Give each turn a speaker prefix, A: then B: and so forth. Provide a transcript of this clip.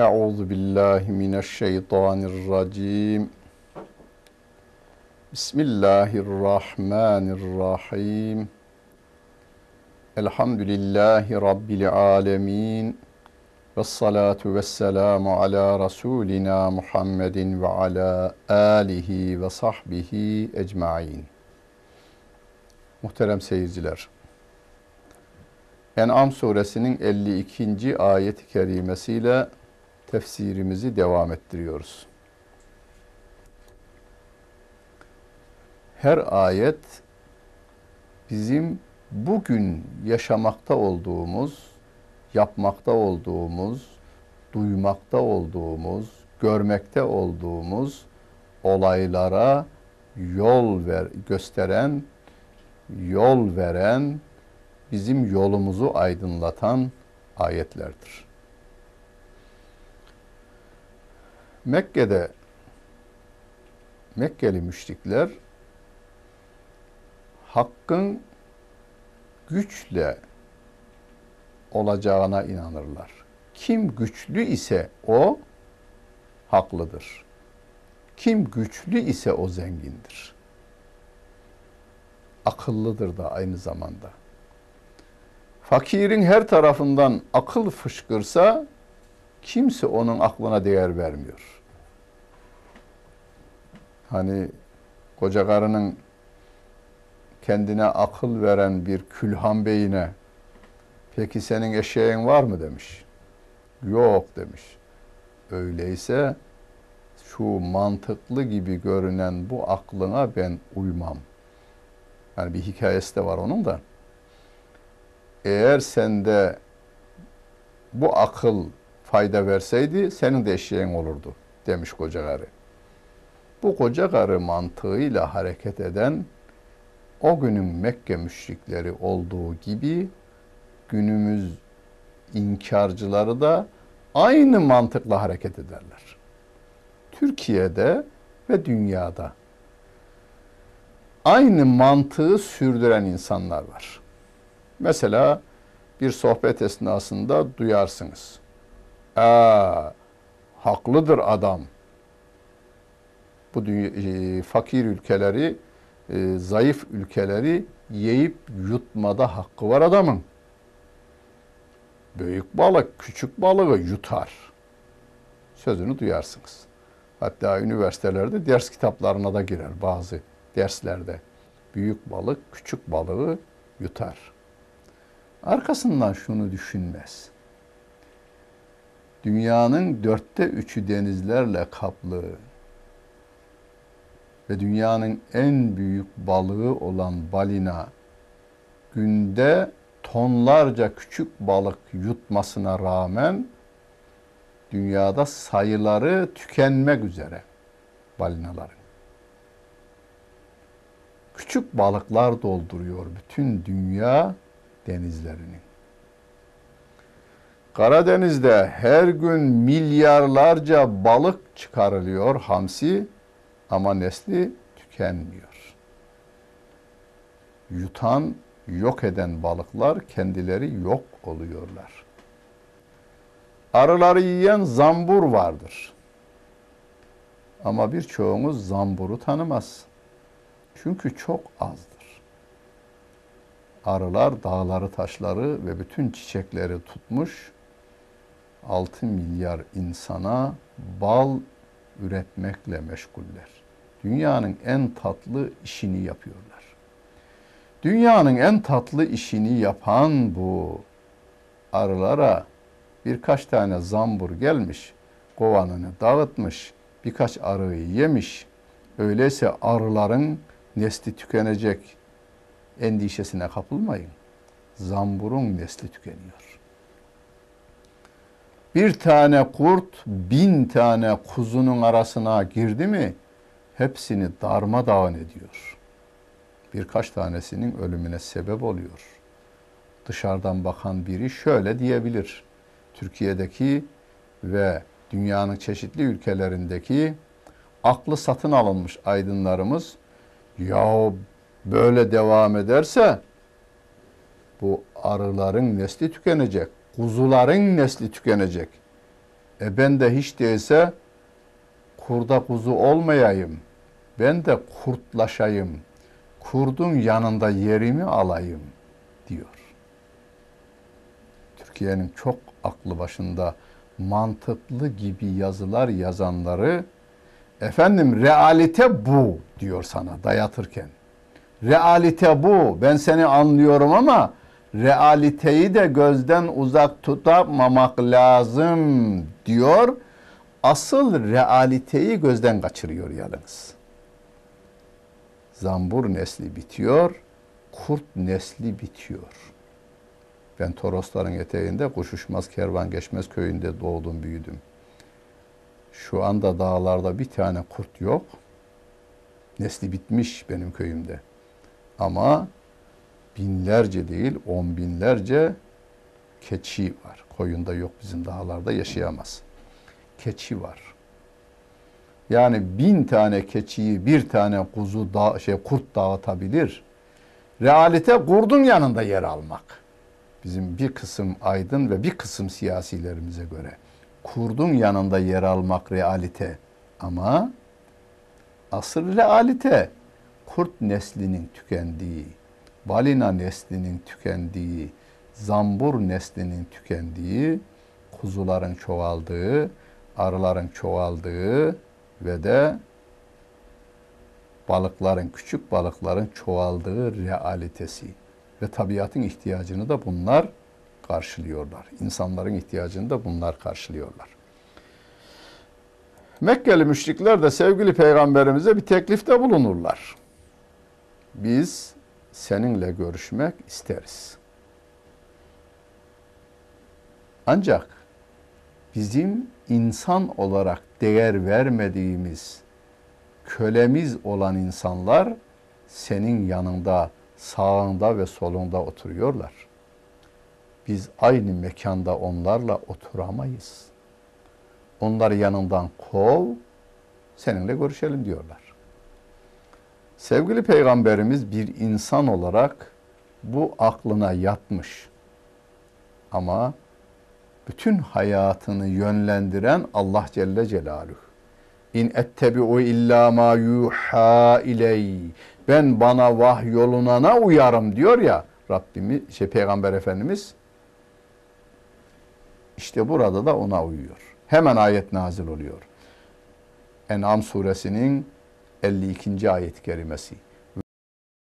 A: Euzu billahi mineşşeytanirracim. Bismillahirrahmanirrahim. Elhamdülillahi Rabbil alemin. Ve salatu ve selamu ala Resulina Muhammedin ve ala alihi ve sahbihi ecmain. Muhterem seyirciler. En'am suresinin 52. ayet-i kerimesiyle tefsirimizi devam ettiriyoruz. Her ayet bizim bugün yaşamakta olduğumuz, yapmakta olduğumuz, duymakta olduğumuz, görmekte olduğumuz olaylara yol ver, gösteren, yol veren, bizim yolumuzu aydınlatan ayetlerdir. Mekke'de Mekkeli müşrikler hakkın güçle olacağına inanırlar. Kim güçlü ise o haklıdır. Kim güçlü ise o zengindir. Akıllıdır da aynı zamanda. Fakirin her tarafından akıl fışkırsa kimse onun aklına değer vermiyor. Hani koca karının kendine akıl veren bir külhan beyine peki senin eşeğin var mı demiş. Yok demiş. Öyleyse şu mantıklı gibi görünen bu aklına ben uymam. Yani bir hikayesi de var onun da. Eğer sende bu akıl fayda verseydi senin de eşeğin olurdu demiş koca karı. Bu koca karı mantığıyla hareket eden o günün Mekke müşrikleri olduğu gibi günümüz inkarcıları da aynı mantıkla hareket ederler. Türkiye'de ve dünyada aynı mantığı sürdüren insanlar var. Mesela bir sohbet esnasında duyarsınız. Aa, haklıdır adam. Bu e, fakir ülkeleri, e, zayıf ülkeleri yiyip yutmada hakkı var adamın. Büyük balık küçük balığı yutar. Sözünü duyarsınız. Hatta üniversitelerde ders kitaplarına da girer bazı derslerde. Büyük balık küçük balığı yutar. Arkasından şunu düşünmez. Dünyanın dörtte üçü denizlerle kaplı ve dünyanın en büyük balığı olan balina günde tonlarca küçük balık yutmasına rağmen dünyada sayıları tükenmek üzere balinaların. Küçük balıklar dolduruyor bütün dünya denizlerini. Karadeniz'de her gün milyarlarca balık çıkarılıyor hamsi ama nesli tükenmiyor. Yutan, yok eden balıklar kendileri yok oluyorlar. Arıları yiyen zambur vardır. Ama birçoğumuz zamburu tanımaz. Çünkü çok azdır arılar dağları, taşları ve bütün çiçekleri tutmuş 6 milyar insana bal üretmekle meşguller. Dünyanın en tatlı işini yapıyorlar. Dünyanın en tatlı işini yapan bu arılara birkaç tane zambur gelmiş, kovanını dağıtmış, birkaç arıyı yemiş. Öyleyse arıların nesli tükenecek, endişesine kapılmayın. Zamburun nesli tükeniyor. Bir tane kurt bin tane kuzunun arasına girdi mi hepsini darmadağın ediyor. Birkaç tanesinin ölümüne sebep oluyor. Dışarıdan bakan biri şöyle diyebilir. Türkiye'deki ve dünyanın çeşitli ülkelerindeki aklı satın alınmış aydınlarımız ya böyle devam ederse bu arıların nesli tükenecek, kuzuların nesli tükenecek. E ben de hiç değilse kurda kuzu olmayayım. Ben de kurtlaşayım. Kurdun yanında yerimi alayım diyor. Türkiye'nin çok aklı başında mantıklı gibi yazılar yazanları efendim realite bu diyor sana dayatırken. Realite bu. Ben seni anlıyorum ama realiteyi de gözden uzak tutamamak lazım diyor. Asıl realiteyi gözden kaçırıyor yalnız. Zambur nesli bitiyor, kurt nesli bitiyor. Ben Torosların eteğinde Kuşuşmaz Kervan Geçmez köyünde doğdum büyüdüm. Şu anda dağlarda bir tane kurt yok. Nesli bitmiş benim köyümde. Ama binlerce değil on binlerce keçi var. Koyunda yok bizim dağlarda yaşayamaz. Keçi var. Yani bin tane keçiyi bir tane kuzu da, şey kurt dağıtabilir. Realite kurdun yanında yer almak. Bizim bir kısım aydın ve bir kısım siyasilerimize göre kurdun yanında yer almak realite. Ama asıl realite kurt neslinin tükendiği, balina neslinin tükendiği, zambur neslinin tükendiği, kuzuların çoğaldığı, arıların çoğaldığı ve de balıkların, küçük balıkların çoğaldığı realitesi. Ve tabiatın ihtiyacını da bunlar karşılıyorlar. İnsanların ihtiyacını da bunlar karşılıyorlar. Mekkeli müşrikler de sevgili peygamberimize bir teklifte bulunurlar. Biz seninle görüşmek isteriz. Ancak bizim insan olarak değer vermediğimiz kölemiz olan insanlar senin yanında, sağında ve solunda oturuyorlar. Biz aynı mekanda onlarla oturamayız. Onları yanından kov, seninle görüşelim diyorlar. Sevgili peygamberimiz bir insan olarak bu aklına yatmış. Ama bütün hayatını yönlendiren Allah Celle Celaluhu. İn ettebi'u illa ma yuha iley. Ben bana vahyolunana uyarım diyor ya Rabbimiz, şey Peygamber Efendimiz. İşte burada da ona uyuyor. Hemen ayet nazil oluyor. En'am suresinin 52. ayet kerimesi.